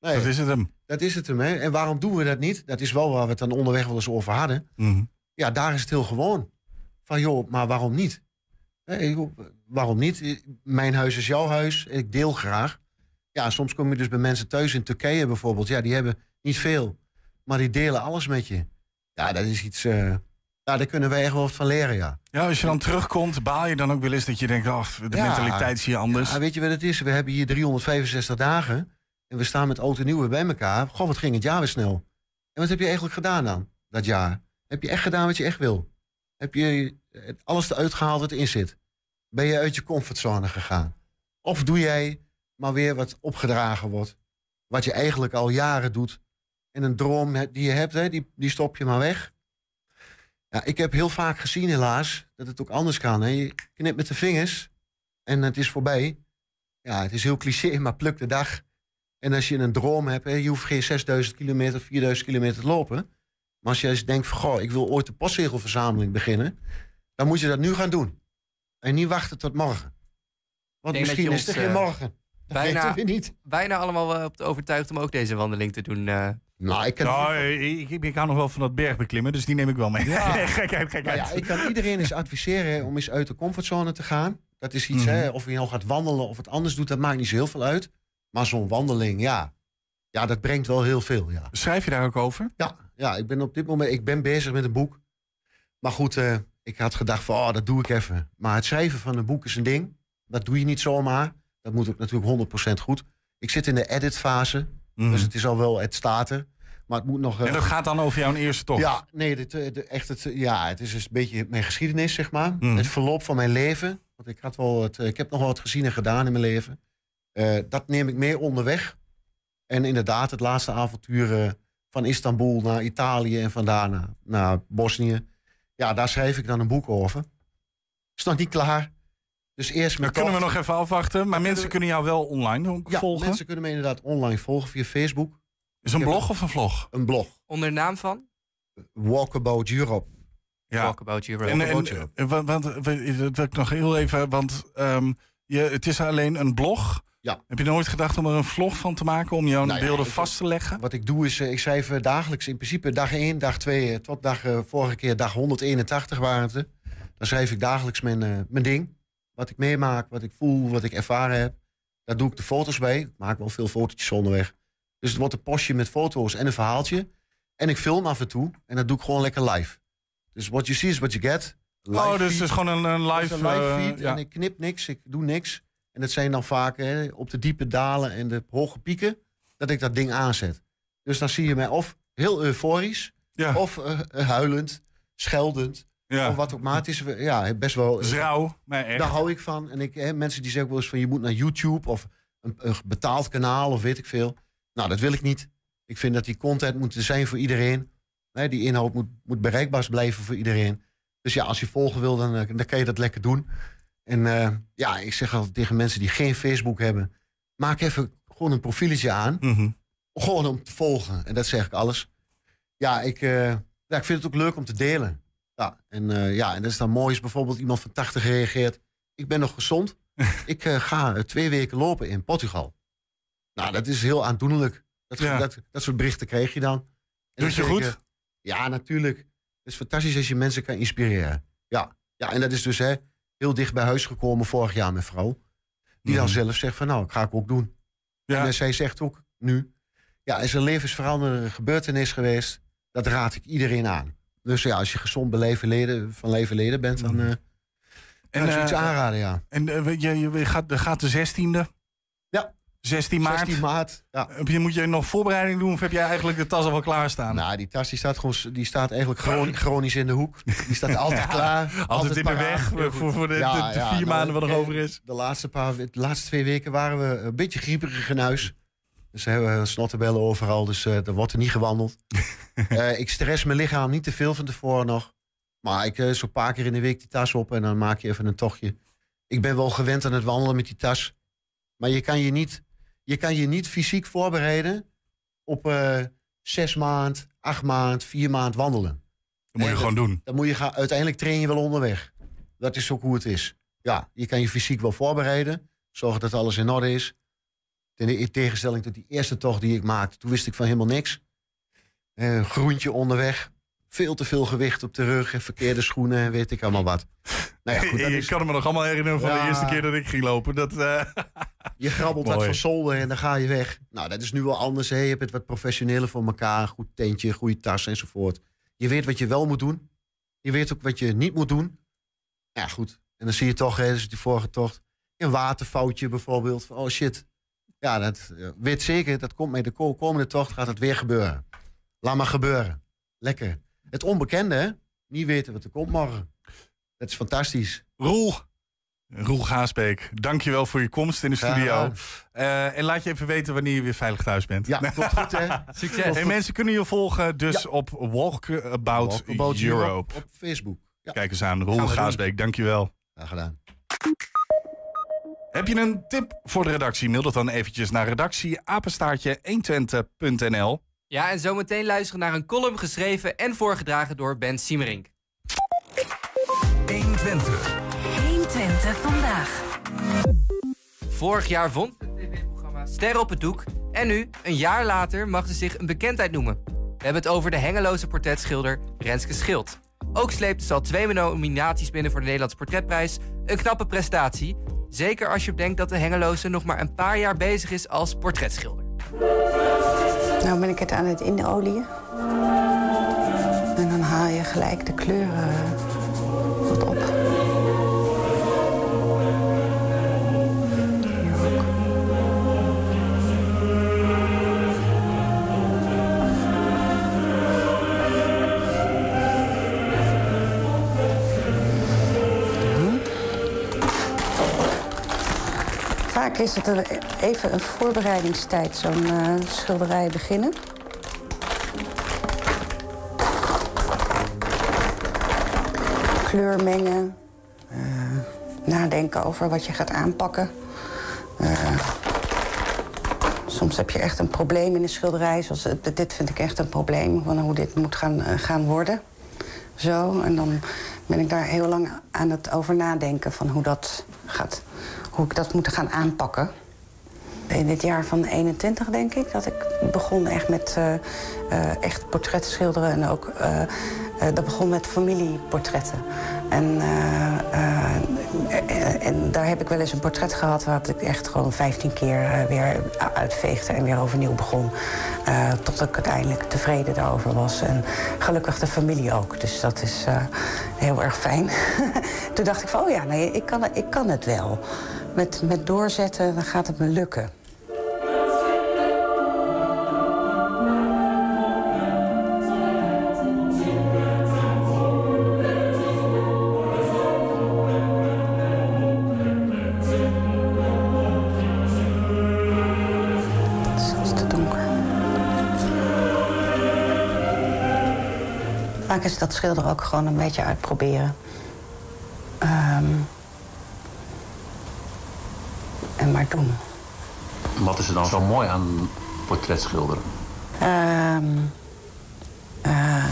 Nee, dat is het hem. dat is het hem. Hè? En waarom doen we dat niet? Dat is wel waar we het dan onderweg wel eens over hadden. Mhm. Ja, daar is het heel gewoon. Van joh, maar waarom niet? Waarom niet? Mijn huis is jouw huis. Ik deel graag. Ja, soms kom je dus bij mensen thuis in Turkije bijvoorbeeld. Ja, die hebben niet veel. Maar die delen alles met je. Ja, dat is iets... eh ja, daar kunnen wij echt wel wat van leren, ja. Ja, als je dan terugkomt, baal je dan ook wel eens dat je denkt, oh, de Ja. mentaliteit is hier anders. Ja, weet je wat het is? We hebben hier 365 dagen. En we staan met oud en nieuw bij elkaar. Goh, wat ging het jaar weer snel. En wat heb je eigenlijk gedaan dan, dat jaar? Heb je echt gedaan wat je echt wil? Heb je alles eruit gehaald wat erin zit? Ben je uit je comfortzone gegaan? Of doe jij maar weer wat opgedragen wordt? Wat je eigenlijk al jaren doet. En een droom die je hebt, hè, die, die stop je maar weg. Ja, ik heb heel vaak gezien helaas dat het ook anders kan. Hè. Je knipt met de vingers en het is voorbij. Ja, het is heel cliché, maar pluk de dag. En als je een droom hebt, hè, je hoeft geen 6000 kilometer, 4000 kilometer te lopen. Maar als je eens denkt van, goh, ik wil ooit de postzegelverzameling beginnen. Dan moet je dat nu gaan doen. En niet wachten tot morgen. Want misschien is er geen eh, morgen. Dat bijna- weten we niet. Bijna allemaal wel op overtuigd om ook deze wandeling te doen. eh. Nou, ik kan, Nou, ik, ik, ik hou nog wel van dat bergbeklimmen, dus die neem ik wel mee. Ja. gekheid, gekheid. nou ja, ik kan iedereen eens adviseren om eens uit de comfortzone te gaan. Dat is iets, Mhm. hè, of je nou gaat wandelen of het anders doet, dat maakt niet zo heel veel uit. Maar zo'n wandeling, ja. Ja, dat brengt wel heel veel, ja. Schrijf je daar ook over? Ja, ja, ik ben op dit moment ik ben bezig met een boek. Maar goed, eh, ik had gedacht van, oh, dat doe ik even. Maar het schrijven van een boek is een ding. Dat doe je niet zomaar. Dat moet ook natuurlijk 100% goed. Ik zit in de editfase, Mhm. dus het is al wel, het staat er. Maar het moet nog... eh, En dat gaat dan over jouw eerste tocht? ja, nee, dit, eh, de, echt het, eh, ja, het is dus een beetje mijn geschiedenis, zeg maar. Mhm. Het verloop van mijn leven. Want ik, had wel het, eh, ik heb nog wel wat gezien en gedaan in mijn leven. Eh, dat neem ik mee onderweg. En inderdaad, het laatste avontuur eh, van Istanbul naar Italië en van daar naar, naar Bosnië. Ja, daar schrijf ik dan een boek over. Is nog niet klaar. Dus eerst Dan mijn kunnen we nog even afwachten. Maar mensen we- kunnen jou wel online Ja, volgen. mensen kunnen me inderdaad online volgen via Facebook. Is het een blog of een vlog? Een blog. onder de naam van Walkabout Europe. Ja. Walkabout Europe. En, en, want, want, eh, dat wil ik nog heel even, want ehm, je, het is alleen een blog. Ja. Heb je nooit gedacht om er een vlog van te maken, om jouw Nou ja, beelden ik- vast te leggen? Wat ik doe is, eh, ik schrijf eh, dagelijks in principe dag 1, dag 2, tot dag, eh, vorige keer dag 181 waren het. Dan schrijf ik dagelijks mijn, eh, mijn ding. Wat ik meemaak, wat ik voel, wat ik ervaren heb. Daar doe ik de foto's bij. Ik maak wel veel fotootjes onderweg. Dus het wordt een postje met foto's en een verhaaltje. En ik film af en toe. En dat doe ik gewoon lekker live. Dus what you see is what you get. Live oh, dus het is gewoon een, een live... een live eh, feed ja. en ik knip niks, ik doe niks. En dat zijn dan vaak hè, op de diepe dalen en de hoge pieken dat ik dat ding aanzet. Dus dan zie je mij of heel euforisch, ja. of eh, huilend, scheldend, ja. of wat ook maar. Het is ja, best wel. Dat is rauw, maar echt. Daar hou ik van. En ik, hè, mensen die zeggen wel eens van je moet naar YouTube of een, een betaald kanaal of weet ik veel. Nou, dat wil ik niet. Ik vind dat die content moet zijn voor iedereen. Die inhoud moet, moet bereikbaar blijven voor iedereen. Dus ja, als je volgen wil, dan, eh, dan kan je dat lekker doen. En eh, ja, ik zeg altijd tegen mensen die geen Facebook hebben, maak even gewoon een profieletje aan. Mhm. Gewoon om te volgen. En dat zeg ik alles. Ja, ik, eh, ja, ik vind het ook leuk om te delen. Ja, en, eh, ja, en dat is dan mooi als bijvoorbeeld iemand van 80 reageert. Ik ben nog gezond. ik eh, ga eh, twee weken lopen in Portugal. Nou, dat is heel aandoenlijk. Dat, Ja. dat, dat soort berichten kreeg je dan. En dan Doet je ik, goed? ja, natuurlijk. Het is fantastisch als je mensen kan inspireren. Ja, ja en dat is dus hè, heel dicht bij huis gekomen vorig jaar, mijn vrouw. Die dan Mhm. zelf zegt van nou, dat ga ik ook doen. Ja. En zij zegt ook nu, ja, is een levensveranderende gebeurtenis geweest. Dat raad ik iedereen aan. Dus ja, als je gezond beleven leden, van leven leden bent, dan eh En, eh, aanraden, ja. En eh, je, je, gaat, er gaat de 16e? Ja. 16 maart? 16 maart. Ja. Heb je, moet je nog voorbereiding doen of heb jij eigenlijk de tas al wel klaarstaan? Nou, die tas die staat, gewoon, die staat eigenlijk chroni- chronisch in de hoek. Die staat altijd klaar. Altijd in de weg voor, voor de, Ja, de- de ja, vier nou, maanden wat eh, over is. De laatste, paar, de laatste twee weken waren we een beetje grieperig in huis. Dus hebben snottenbellen overal, dus eh er wordt er niet gewandeld. Eh, ik stress mijn lichaam niet te veel van tevoren nog. Maar ik eh, zo een paar keer in de week die tas op en dan maak je even een tochtje. Ik ben wel gewend aan het wandelen met die tas. Maar je kan je niet, je kan je niet fysiek voorbereiden op eh, zes maand, acht maand, vier maand wandelen. Dat moet je eh, gewoon doen. Dan moet je gaan, uiteindelijk train je wel onderweg. Dat is ook hoe het is. Ja, je kan je fysiek wel voorbereiden. Zorgen dat alles in orde is. Ten- In tegenstelling tot die eerste tocht die ik maakte. Toen wist ik van helemaal niks. Eh, groentje onderweg. Veel te veel gewicht op de rug. En verkeerde schoenen en weet ik allemaal wat. Nou ja, goed, dat ik kan me nog allemaal herinneren van de eerste keer dat ik ging lopen. Dat, eh, je grabbelt wat van zolder en dan ga je weg. Nou, dat is nu wel anders. Hè. Je hebt het wat professioneler voor elkaar. Goed tentje, goede tas enzovoort. Je weet wat je wel moet doen. Je weet ook wat je niet moet doen. Ja, goed. En dan zie je toch, hè, dus die vorige tocht, een waterfoutje bijvoorbeeld. Van, oh shit. Ja, dat eh, weet zeker, dat komt met de ko- komende tocht gaat het weer gebeuren. Laat maar gebeuren. Lekker. Het onbekende, hè? Niet weten wat er komt morgen. Dat is fantastisch. Roel. Roel Gaasbeek, dankjewel voor je komst in de studio. Eh, en laat je even weten wanneer je weer veilig thuis bent. Ja, komt goed, hè? Succes. En mensen kunnen je volgen dus op Walkabout Walkabout Europe. op Facebook. Ja, Kijk eens aan, Roel doen. Gaasbeek, dankjewel. graag gedaan. Heb je een tip voor de redactie? Mail dat dan eventjes naar redactie-120.nl. Ja, en zometeen luisteren naar een column geschreven en voorgedragen door Ben Siemerink. 120. 120 vandaag. Vorig jaar vond het tv-programma Ster op het doek. En nu, een jaar later, mag ze zich een bekendheid noemen. We hebben het over de hengeloze portretschilder Renske Schild. Ook sleepte ze al twee nominaties binnen voor de Nederlandse Portretprijs. Een knappe prestatie. Zeker als je bedenkt dat de hengeloze nog maar een paar jaar bezig is als portretschilder. Nou ben ik het aan het inolieën. En dan haal je gelijk de kleuren Is het even een voorbereidingstijd, zo'n eh, schilderij beginnen. Kleur mengen, eh, nadenken over wat je gaat aanpakken. Eh, soms heb je echt een probleem in een schilderij. Zoals, dit vind ik echt een probleem, van hoe dit moet gaan, gaan worden. Zo, en dan ben ik daar heel lang aan het over nadenken van hoe dat gaat, hoe ik dat moet gaan aanpakken. In het jaar van 21 denk ik dat ik begon echt met eh, eh, echt portretten schilderen en ook eh, dat begon met familieportretten. En, en daar heb ik wel eens een portret gehad waar ik echt gewoon 15 keer weer uitveegde en weer overnieuw begon. Tot ik uiteindelijk tevreden daarover was. En gelukkig de familie ook. Dus dat is heel erg fijn. Toen dacht ik van, oh ja, nee, ik, kan, ik kan het wel. Met, met doorzetten, dan gaat het me lukken. Vaak is dat schilderen ook gewoon een beetje uitproberen. Ehm, en maar doen. Wat is er dan zo mooi aan portretschilderen? Eh,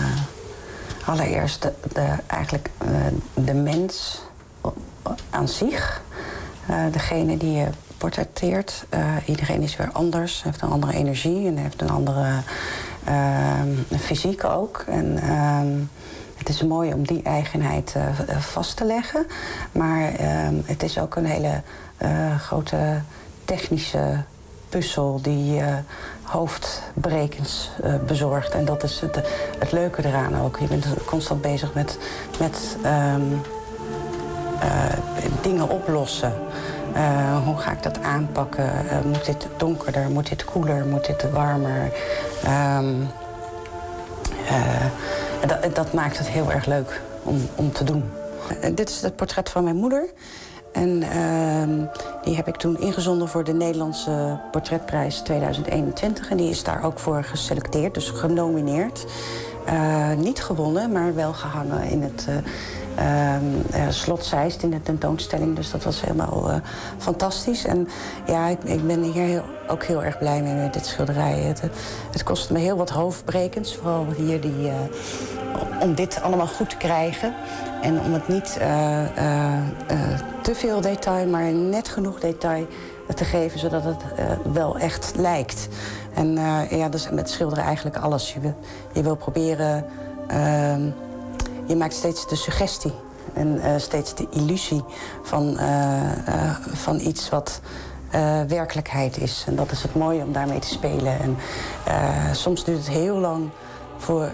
allereerst de, de eigenlijk eh, de mens aan zich. Eh, degene die je portretteert. Iedereen is weer anders, heeft een andere energie en heeft een andere fysiek ook. En ehm, het is mooi om die eigenheid eh, vast te leggen. Maar ehm, het is ook een hele eh, grote technische puzzel die uh, hoofdbrekens bezorgt. En dat is het, het, leuke eraan ook. Je bent constant bezig met, met dingen oplossen. Hoe ga ik dat aanpakken? moet dit donkerder? Moet dit koeler? Moet dit warmer? Um, dat, dat, maakt het heel erg leuk om, om te doen. dit is het portret van mijn moeder. En uh, die heb ik toen ingezonden voor de Nederlandse Portretprijs 2021. En die is daar ook voor geselecteerd, dus genomineerd. Niet gewonnen, maar wel gehangen in het slot Zeist in de tentoonstelling. Dus dat was helemaal fantastisch. En ja, ik, ik ben hier heel, ook heel erg blij mee met dit schilderij. Het, het kost me heel wat hoofdbrekens. Vooral hier die, om dit allemaal goed te krijgen. En om het niet te veel detail, maar net genoeg detail te geven... zodat het wel echt lijkt. En ja, dus met schilderen eigenlijk alles. Je wil, je wil proberen... Ehm, je maakt steeds de suggestie en steeds de illusie van, van iets wat... werkelijkheid is. En dat is het mooie om daarmee te spelen. En soms duurt het heel lang voor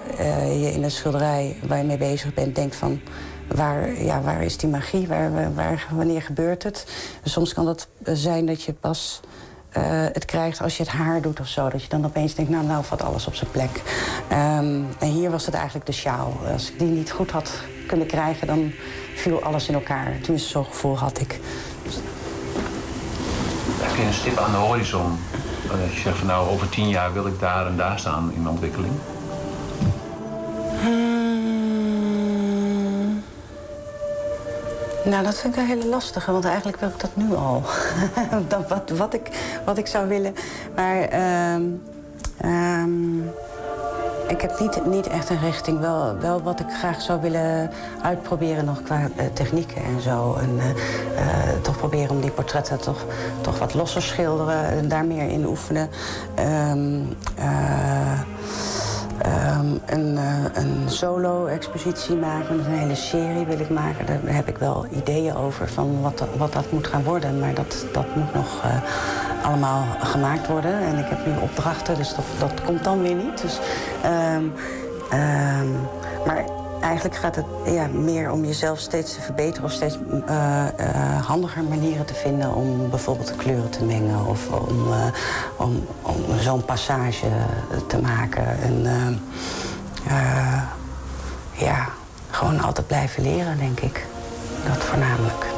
je in een schilderij waar je mee bezig bent denkt van waar, ja, waar is die magie? Waar, waar, wanneer gebeurt het? soms kan het zijn dat je pas uh, het krijgt als je het haar doet of zo. Dat je dan opeens denkt, nou, nou valt alles op zijn plek. Um, en hier was het eigenlijk de sjaal. Als ik die niet goed had kunnen krijgen, dan viel alles in elkaar. Tenminste, zo'n gevoel had ik. Heb je een stip aan de horizon? Dat je zegt van nou, over tien jaar wil ik daar en daar staan in ontwikkeling? Nou, dat vind ik een hele lastige, want eigenlijk wil ik dat nu al. dat, wat, wat, ik, wat ik zou willen. Maar um, um, ik heb niet, niet echt een richting. Wel, wel wat ik graag zou willen uitproberen nog qua uh, technieken en zo. En uh, uh, toch proberen om die portretten toch, toch wat losser schilderen en daar meer in oefenen. Um, Um, een, uh, een solo-expositie maken, een hele serie wil ik maken. Daar heb ik wel ideeën over van wat, wat dat moet gaan worden. Maar dat, dat moet nog uh, allemaal gemaakt worden. En ik heb nu opdrachten, dus dat, dat komt dan weer niet. Dus, um, um, maar eigenlijk gaat het ja, meer om jezelf steeds te verbeteren... of steeds uh, uh, handiger manieren te vinden om bijvoorbeeld de kleuren te mengen... of om, uh, om, om zo'n passage te maken. En ja, gewoon altijd blijven leren, denk ik. Dat voornamelijk.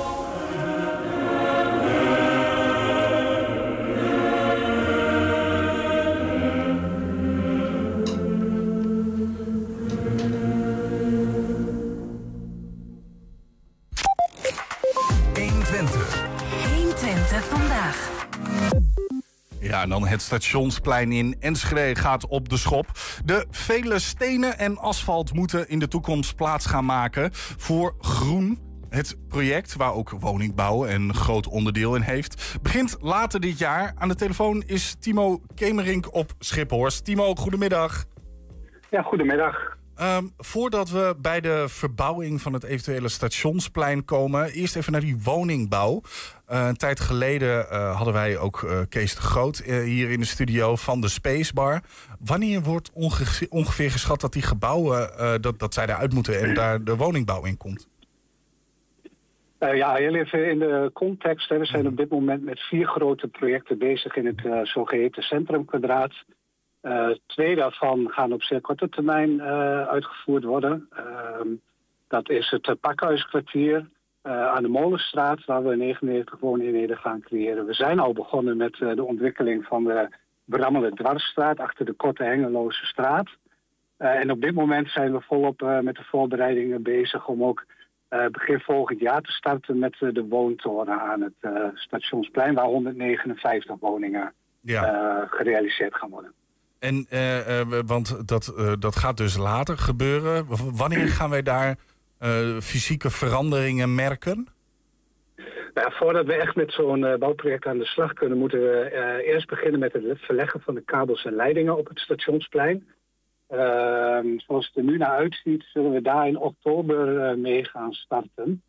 Het stationsplein in Enschede gaat op de schop. De vele stenen en asfalt moeten in de toekomst plaats gaan maken voor groen. Het project, waar ook woningbouw een groot onderdeel in heeft, begint later dit jaar. Aan de telefoon is Timo Kemerink op Schiphorst. Timo, goedemiddag. Ja, goedemiddag. Um, voordat we bij de verbouwing van het eventuele stationsplein komen, eerst even naar die woningbouw. Uh, een tijd geleden uh, hadden wij ook uh, Kees de Groot hier in de studio van de Spacebar. Wanneer wordt onge ongeveer geschat dat die gebouwen dat, dat zij eruit moeten en daar de woningbouw in komt? ja, heel even in de context. Hè. We zijn op dit moment met vier grote projecten bezig in het zogeheten centrumkwadraat. Twee daarvan gaan op zeer korte termijn uitgevoerd worden. Uh, dat is het Pakhuiskwartier aan de Molenstraat, waar we 99 wooneenheden gaan creëren. We zijn al begonnen met de ontwikkeling van de Brammelen Dwarsstraat achter de Korte Hengeloze Straat. en op dit moment zijn we volop met de voorbereidingen bezig om ook begin volgend jaar te starten met de woontoren aan het stationsplein, waar 159 woningen ja. gerealiseerd gaan worden. En, eh, eh, want dat, eh, dat gaat dus later gebeuren. W- Wanneer gaan wij daar eh, fysieke veranderingen merken? Nou, voordat we echt met zo'n eh, bouwproject aan de slag kunnen, moeten we eh, eerst beginnen met het verleggen van de kabels en leidingen op het stationsplein. Ehm, zoals het er nu naar uitziet, zullen we daar in oktober eh, mee gaan starten.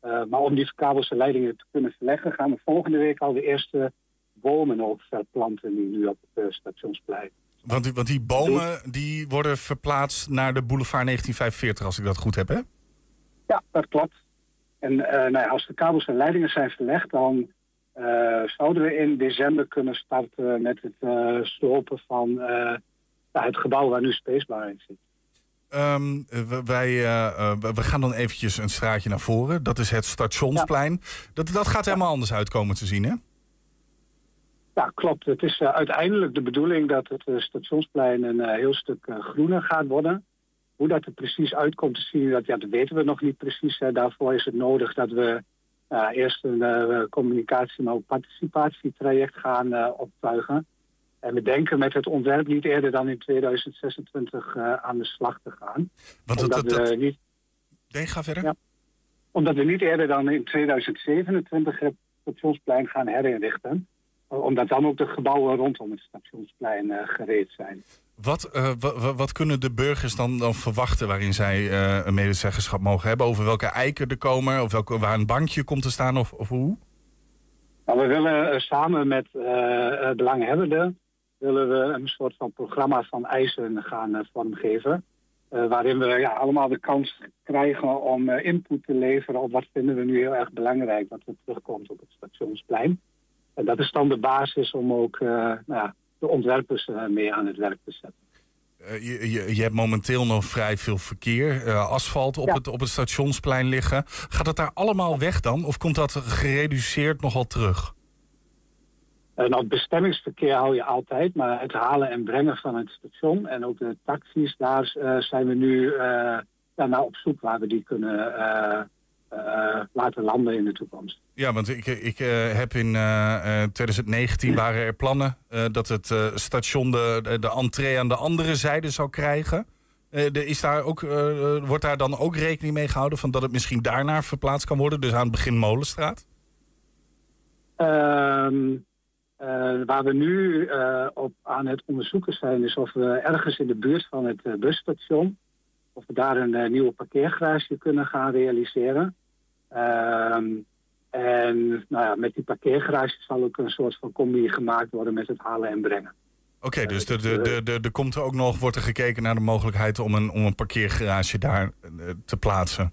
Eh, maar om die kabels en leidingen te kunnen verleggen, gaan we volgende week al de eerste bomen ook verplanten die nu op het eh, stationsplein. Want, die- want die bomen die worden verplaatst naar de boulevard 1945, als ik dat goed heb, hè? Ja, dat klopt. En eh, nou ja, als de kabels en leidingen zijn verlegd, dan eh, zouden we in december kunnen starten met het eh slopen van ja, het gebouw waar nu Spacebar in zit. Ehm, wij, we- gaan dan eventjes een straatje naar voren. Dat is het stationsplein. Dat, dat gaat helemaal anders uitkomen te zien, hè? Ja, klopt. Het is uiteindelijk de bedoeling dat het stationsplein een heel stuk groener gaat worden. Hoe dat er precies uitkomt zien, dat, ja, dat weten we nog niet precies. Hè. Daarvoor is het nodig dat we eh, eerst een eh, communicatie- maar ook participatietraject gaan eh, optuigen. En we denken met het ontwerp niet eerder dan in 2026 eh, aan de slag te gaan. Want dat, omdat, dat, dat- we niet, nee, ga verder. Ja. omdat we niet eerder dan in 2027 het stationsplein gaan herinrichten. Omdat dan ook de gebouwen rondom het stationsplein eh, gereed zijn. Wat, eh, wa- wa- wat kunnen de burgers dan, dan verwachten waarin zij eh, een medezeggenschap mogen hebben? Over welke eiken er komen, of welke, waar een bankje komt te staan, of, of hoe? Nou, we willen samen met belanghebbenden willen we een soort van programma van eisen gaan vormgeven. Waarin we ja, allemaal de kans krijgen om input te leveren op wat vinden we nu heel erg belangrijk, wat er terugkomt op het stationsplein. En dat is dan de basis om ook eh, nou de ontwerpers eh, mee aan het werk te zetten. Eh, je, je, je hebt momenteel nog vrij veel verkeer, asfalt op, Ja. het, op het stationsplein liggen. Gaat het daar allemaal weg dan? Of komt dat gereduceerd nogal terug? Nou, het bestemmingsverkeer hou je altijd, maar het halen en brengen van het station en ook de taxis, daar zijn we nu ja, naar op zoek waar we die kunnen eh, laten landen in de toekomst. Ja, want ik, ik eh, heb in eh, eh, 2019 waren er plannen dat het station de, de, entree aan de andere zijde zou krijgen. De, is daar ook, wordt daar dan ook rekening mee gehouden van dat het misschien daarnaar verplaatst kan worden, dus aan het begin Molenstraat? Ehm, eh, waar we nu op aan het onderzoeken zijn, is of we ergens in de buurt van het busstation, of we daar een eh, nieuwe parkeergarage kunnen gaan realiseren. Ehm, en nou ja, met die parkeergarage zal ook een soort van combi gemaakt worden met het halen en brengen. Oké, dus de, de, de, de, er komt er ook nog, wordt er gekeken naar de mogelijkheid om een, om een parkeergarage daar eh, te plaatsen.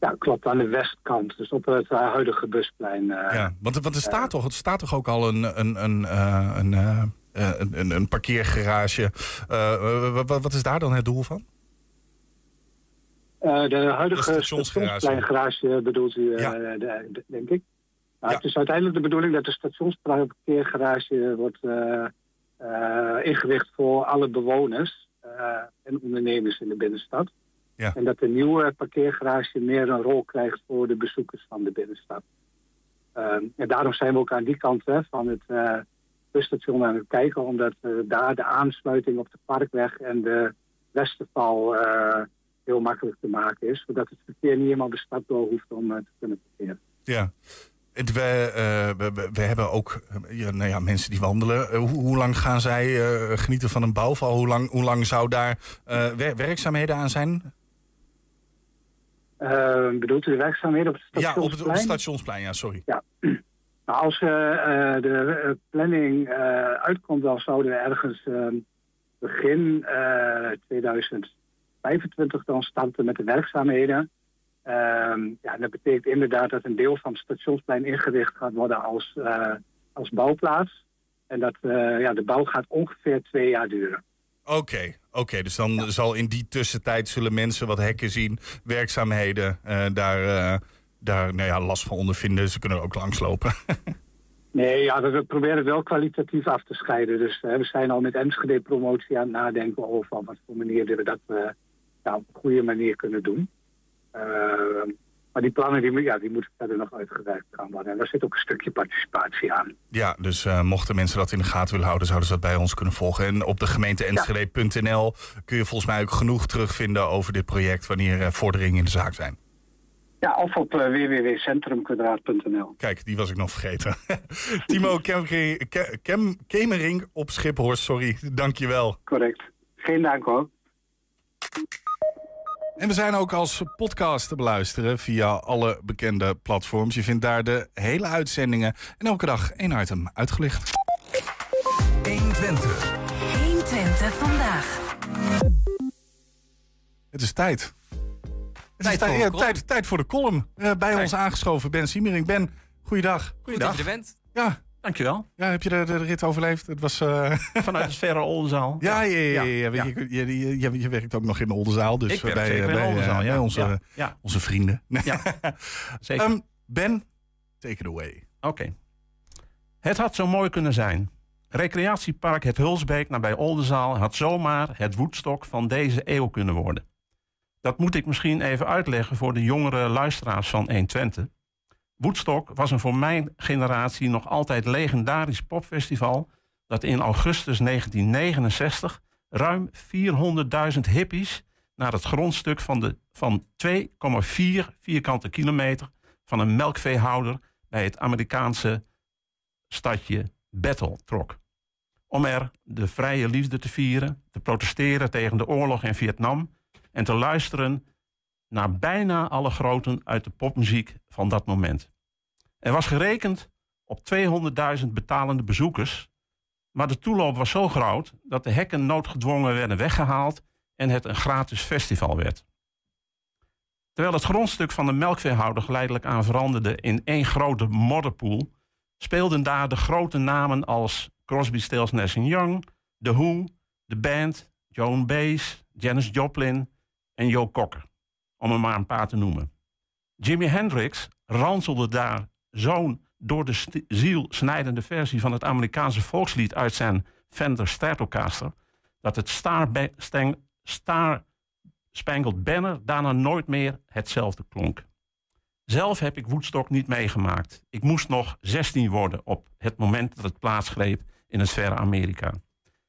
Ja, klopt, aan de westkant, dus op het eh, huidige busplein. eh. Ja, want, want er staat toch, het staat toch ook al een, een, een, eh, een, eh, eh, een, een, parkeergarage. Eh, wat, wat is daar dan het doel van? Eh, de huidige De stationsgarage. bedoelt u, eh, de- de- denk ik. Ja. Het is uiteindelijk de bedoeling dat de stationsparkeergarage wordt eh, ingericht voor alle bewoners en ondernemers in de binnenstad. Ja. En dat de nieuwe parkeergarage meer een rol krijgt voor de bezoekers van de binnenstad. En daarom zijn we ook aan die kant hè, van het busstation aan het kijken, omdat daar de aansluiting op de Parkweg en de Westerval heel makkelijk te maken is. Zodat het verkeer niet helemaal de stad door hoeft om eh, te kunnen parkeren. Ja. Het, we, eh, we, we- hebben ook eh, ja, nou ja, mensen die wandelen. Hoe, hoe lang gaan zij genieten van een bouwval? Hoe lang, hoe lang zou daar wer- werkzaamheden aan zijn? Bedoelt u de werkzaamheden op het Ja, op het, op stationsplein? het stationsplein, ja, sorry. Nou, als de planning uitkomt, dan zouden we ergens begin eh 2025 dan starten met de werkzaamheden. Ehm, ja, dat betekent inderdaad dat een deel van het stationsplein ingericht gaat worden als, eh, als bouwplaats. En dat eh, ja, de bouw gaat ongeveer twee jaar duren. Oké, oké. dus dan zal in die tussentijd zullen mensen wat hekken zien, werkzaamheden, eh, daar, eh, daar nou ja, last van ondervinden. Ze kunnen er ook langslopen. Nee, ja, we, we proberen het wel kwalitatief af te scheiden. Dus we zijn al met Enschede promotie aan het nadenken over wat voor manier we dat ja, op een goede manier kunnen doen. Eh, Maar die plannen die, ja, die moeten verder nog uitgewerkt gaan worden. En daar zit ook een stukje participatie aan. Ja, dus uh, mochten mensen dat in de gaten willen houden, zouden ze dat bij ons kunnen volgen. En op de gemeente Enschede.nl kun je volgens mij ook genoeg terugvinden over dit project wanneer er vorderingen in de zaak zijn. Ja, of op uh, www.centrumkwadraat.nl. Kijk, die was ik nog vergeten. Timo Kem Kemering op Schiphorst, sorry. Dankjewel. Correct. Geen dank hoor. En we zijn ook als podcast te beluisteren via alle bekende platforms. Je vindt daar de hele uitzendingen en elke dag één item uitgelicht. 120. 120 vandaag. Het is tijd. Het Tijd is tijd, voor ja, tijd, tijd voor de column. Uh, bij ons aangeschoven Ben Siemering. Ben, goeiedag. Goed dat je er bent. Ja, Dankjewel. ja heb je de, de rit overleefd? Het was... eh, Vanuit het verre Oldenzaal. Ja, ja, ja, ja. Je, je, je, werkt ook nog in de Oldenzaal. Dus bij, de bij, Oldenzaal, eh, ja. bij onze, onze vrienden. Ja, zeker. Ehm, ben, take it away. Oké. Het had zo mooi kunnen zijn. Recreatiepark Het Hulsbeek nabij Oldenzaal had zomaar het woedstok van deze eeuw kunnen worden. Dat moet ik misschien even uitleggen voor de jongere luisteraars van 120. Woodstock was een voor mijn generatie nog altijd legendarisch popfestival dat in augustus 1969 ruim 400.000 hippies naar het grondstuk van, de, van 2,4 vierkante kilometer van een melkveehouder bij het Amerikaanse stadje Bethel trok. Om er de vrije liefde te vieren, te protesteren tegen de oorlog in Vietnam en te luisteren naar bijna alle groten uit de popmuziek van dat moment. Er was gerekend op 200.000 betalende bezoekers, maar de toeloop was zo groot dat de hekken noodgedwongen werden weggehaald en het een gratis festival werd. Terwijl het grondstuk van de melkveehouder geleidelijk aan veranderde in één grote modderpoel, speelden daar de grote namen als Crosby, Stills, Nash Young, The Who, The Band, Joan Baez, Janis Joplin en Joe Cocker, om er maar een paar te noemen. Jimi Hendrix ranselde daar zo'n door de ziel snijdende versie van het Amerikaanse volkslied uit zijn Fender Stratocaster, dat het Star, Star Spangled Banner daarna nooit meer hetzelfde klonk. Zelf heb ik Woodstock niet meegemaakt. Ik moest nog 16 worden op het moment dat het plaatsgreep in het verre Amerika.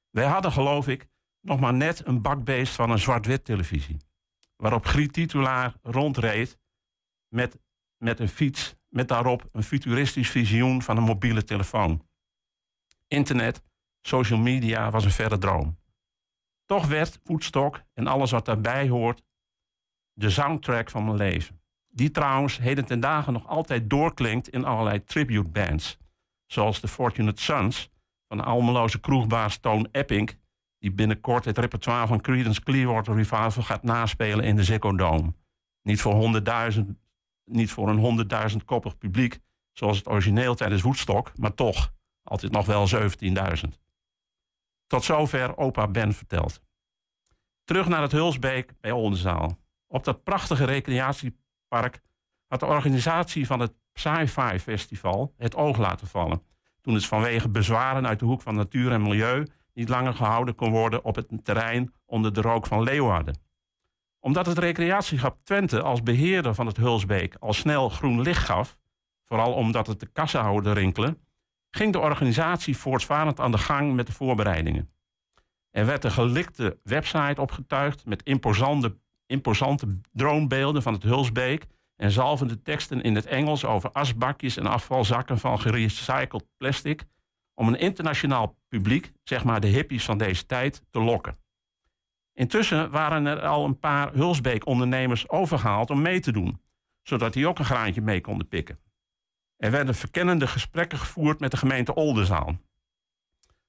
Wij hadden, geloof ik, nog maar net een bakbeest van een zwart-wit televisie. Waarop Griet Titulaar rondreed met, met een fiets, met daarop een futuristisch visioen van een mobiele telefoon. Internet, social media was een verre droom. Toch werd Woodstock en alles wat daarbij hoort de soundtrack van mijn leven. Die trouwens heden ten dagen nog altijd doorklinkt in allerlei tribute bands. Zoals de Fortunate Sons van de Almeloze kroegbaas Toon Epping... die binnenkort het repertoire van Creedence Clearwater Revival gaat naspelen in de Ziggo Dome. Niet voor, 100.000, niet voor een honderdduizend koppig publiek... zoals het origineel tijdens Woodstock, maar toch altijd nog wel 17.000. Tot zover opa Ben vertelt. Terug naar het Hulsbeek bij Oldenzaal. Op dat prachtige recreatiepark had de organisatie van het Sci-Fi Festival het oog laten vallen. Toen het vanwege bezwaren uit de hoek van natuur en milieu niet langer gehouden kon worden op het terrein onder de rook van Leeuwarden. Omdat het recreatieschap Twente als beheerder van het Hulsbeek al snel groen licht gaf, vooral omdat het de kassen houden rinkelen, ging de organisatie voortvarend aan de gang met de voorbereidingen. Er werd een gelikte website opgetuigd met imposante, imposante droombeelden van het Hulsbeek en zalvende teksten in het Engels over asbakjes en afvalzakken van gerecycled plastic om een internationaal publiek, zeg maar de hippies van deze tijd, te lokken. Intussen waren er al een paar Hulsbeek-ondernemers overgehaald om mee te doen, zodat die ook een graantje mee konden pikken. Er werden verkennende gesprekken gevoerd met de gemeente Oldenzaal.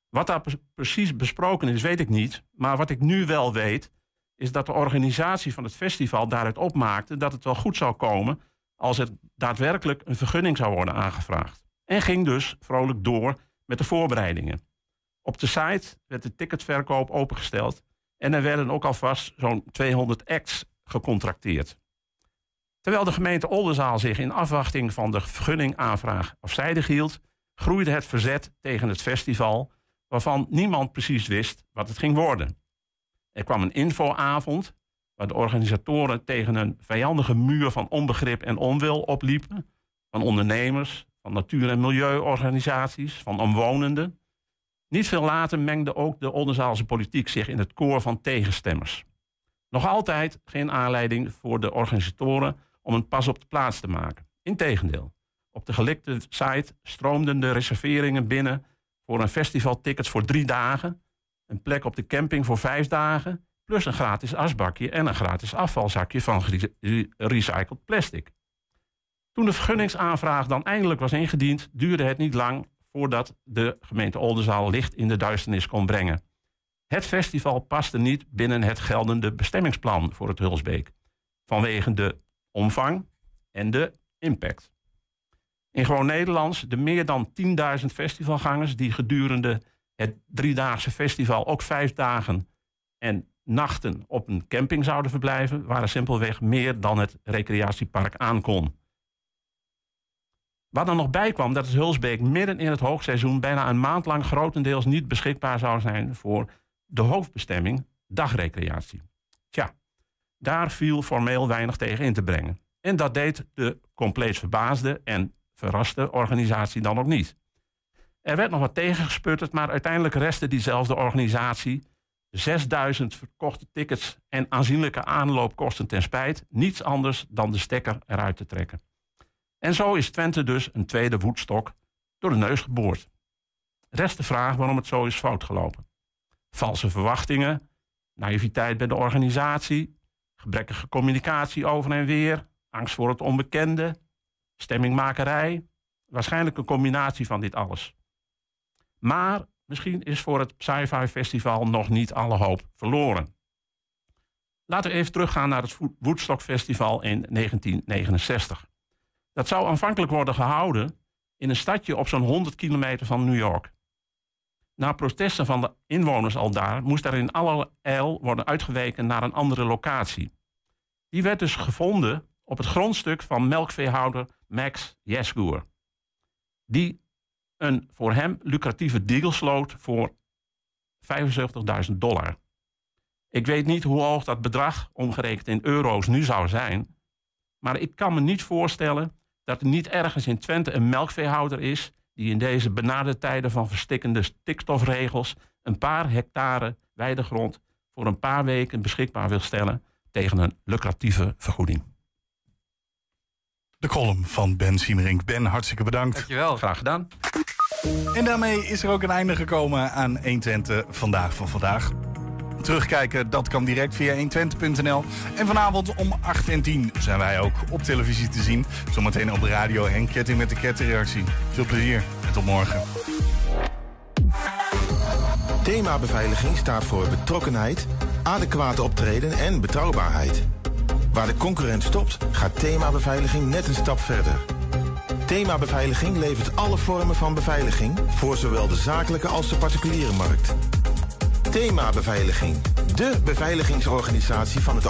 Wat daar pre- precies besproken is, weet ik niet. Maar wat ik nu wel weet, is dat de organisatie van het festival daaruit opmaakte dat het wel goed zou komen als het daadwerkelijk een vergunning zou worden aangevraagd. En ging dus vrolijk door met de voorbereidingen. Op de site werd de ticketverkoop opengesteld en er werden ook alvast zo'n 200 acts gecontracteerd. Terwijl de gemeente Oldenzaal zich in afwachting van de vergunningaanvraag afzijdig hield, groeide het verzet tegen het festival, waarvan niemand precies wist wat het ging worden. Er kwam een infoavond, waar de organisatoren tegen een vijandige muur van onbegrip en onwil opliepen. Van ondernemers, van natuur- en milieuorganisaties, van omwonenden. Niet veel later mengde ook de Oldenzaalse politiek zich in het koor van tegenstemmers. Nog altijd geen aanleiding voor de organisatoren om een pas op de plaats te maken. Integendeel, op de gelikte site stroomden de reserveringen binnen voor een festivaltickets voor drie dagen, een plek op de camping voor vijf dagen, plus een gratis asbakje en een gratis afvalzakje van recycled plastic. Toen de vergunningsaanvraag dan eindelijk was ingediend, duurde het niet lang voordat de gemeente Oldenzaal licht in de duisternis kon brengen. Het festival paste niet binnen het geldende bestemmingsplan voor het Hulsbeek, vanwege de omvang en de impact. In gewoon Nederlands de meer dan 10.000 festivalgangers die gedurende het driedaagse festival ook vijf dagen en nachten op een camping zouden verblijven, waren simpelweg meer dan het recreatiepark aankon. Wat er nog bij kwam, dat het Hulsbeek midden in het hoogseizoen bijna een maand lang grotendeels niet beschikbaar zou zijn voor de hoofdbestemming dagrecreatie. Tja, daar viel formeel weinig tegen in te brengen. En dat deed de compleet verbaasde en verraste organisatie dan ook niet. Er werd nog wat tegengesputterd, maar uiteindelijk restte diezelfde organisatie 6000 verkochte tickets en aanzienlijke aanloopkosten ten spijt niets anders dan de stekker eruit te trekken. En zo is Twente dus een tweede voetstok door de neus geboord. Rest de vraag waarom het zo is fout gelopen. Valse verwachtingen, naïviteit bij de organisatie, gebrekkige communicatie over en weer, angst voor het onbekende, stemmingmakerij. Waarschijnlijk een combinatie van dit alles. Maar misschien is voor het Sci-Fi Festival nog niet alle hoop verloren. Laten we even teruggaan naar het Woodstock Festival in 1969. Dat zou aanvankelijk worden gehouden in een stadje op zo'n 100 kilometer van New York. Na protesten van de inwoners al daar moest er in alle eil worden uitgeweken naar een andere locatie. Die werd dus gevonden op het grondstuk van melkveehouder Max Jesgoer. Die een voor hem lucratieve deal sloot voor 75.000 dollar. Ik weet niet hoe hoog dat bedrag omgerekend in euro's nu zou zijn, maar ik kan me niet voorstellen dat er niet ergens in Twente een melkveehouder is die in deze benarde tijden van verstikkende stikstofregels een paar hectare weidegrond voor een paar weken beschikbaar wil stellen tegen een lucratieve vergoeding. De column van Ben Siemerink. Ben, hartstikke bedankt. Dankjewel. Graag gedaan. En daarmee is er ook een einde gekomen aan 120 Vandaag van Vandaag. Terugkijken, dat kan direct via 120.nl. En vanavond om 8 en 10 zijn wij ook op televisie te zien. Zometeen op de radio Henk Ketting met de kettingreactie. Veel plezier en tot morgen. Thema beveiliging staat voor betrokkenheid, adequate optreden en betrouwbaarheid. Waar de concurrent stopt, gaat thema beveiliging net een stap verder. Thema beveiliging levert alle vormen van beveiliging voor zowel de zakelijke als de particuliere markt. Thema Beveiliging. De beveiligingsorganisatie van het